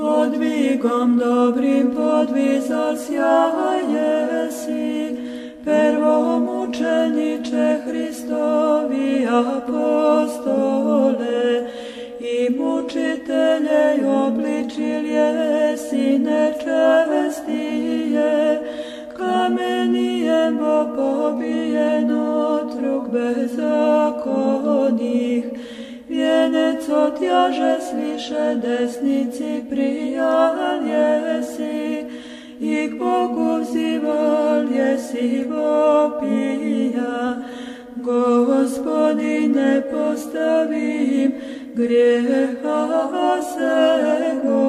Podvigom dobrim podvizal sjaje si, mučeniče Hristovi apostole, i mučitelje obličil jesi nečestije, kamenijem pobijeno trug bezakonih, Vjenec otjaže sviše desnici prijal jesi, i k Bogu zival jesi vopija. Gospodine postavim grijeha sego.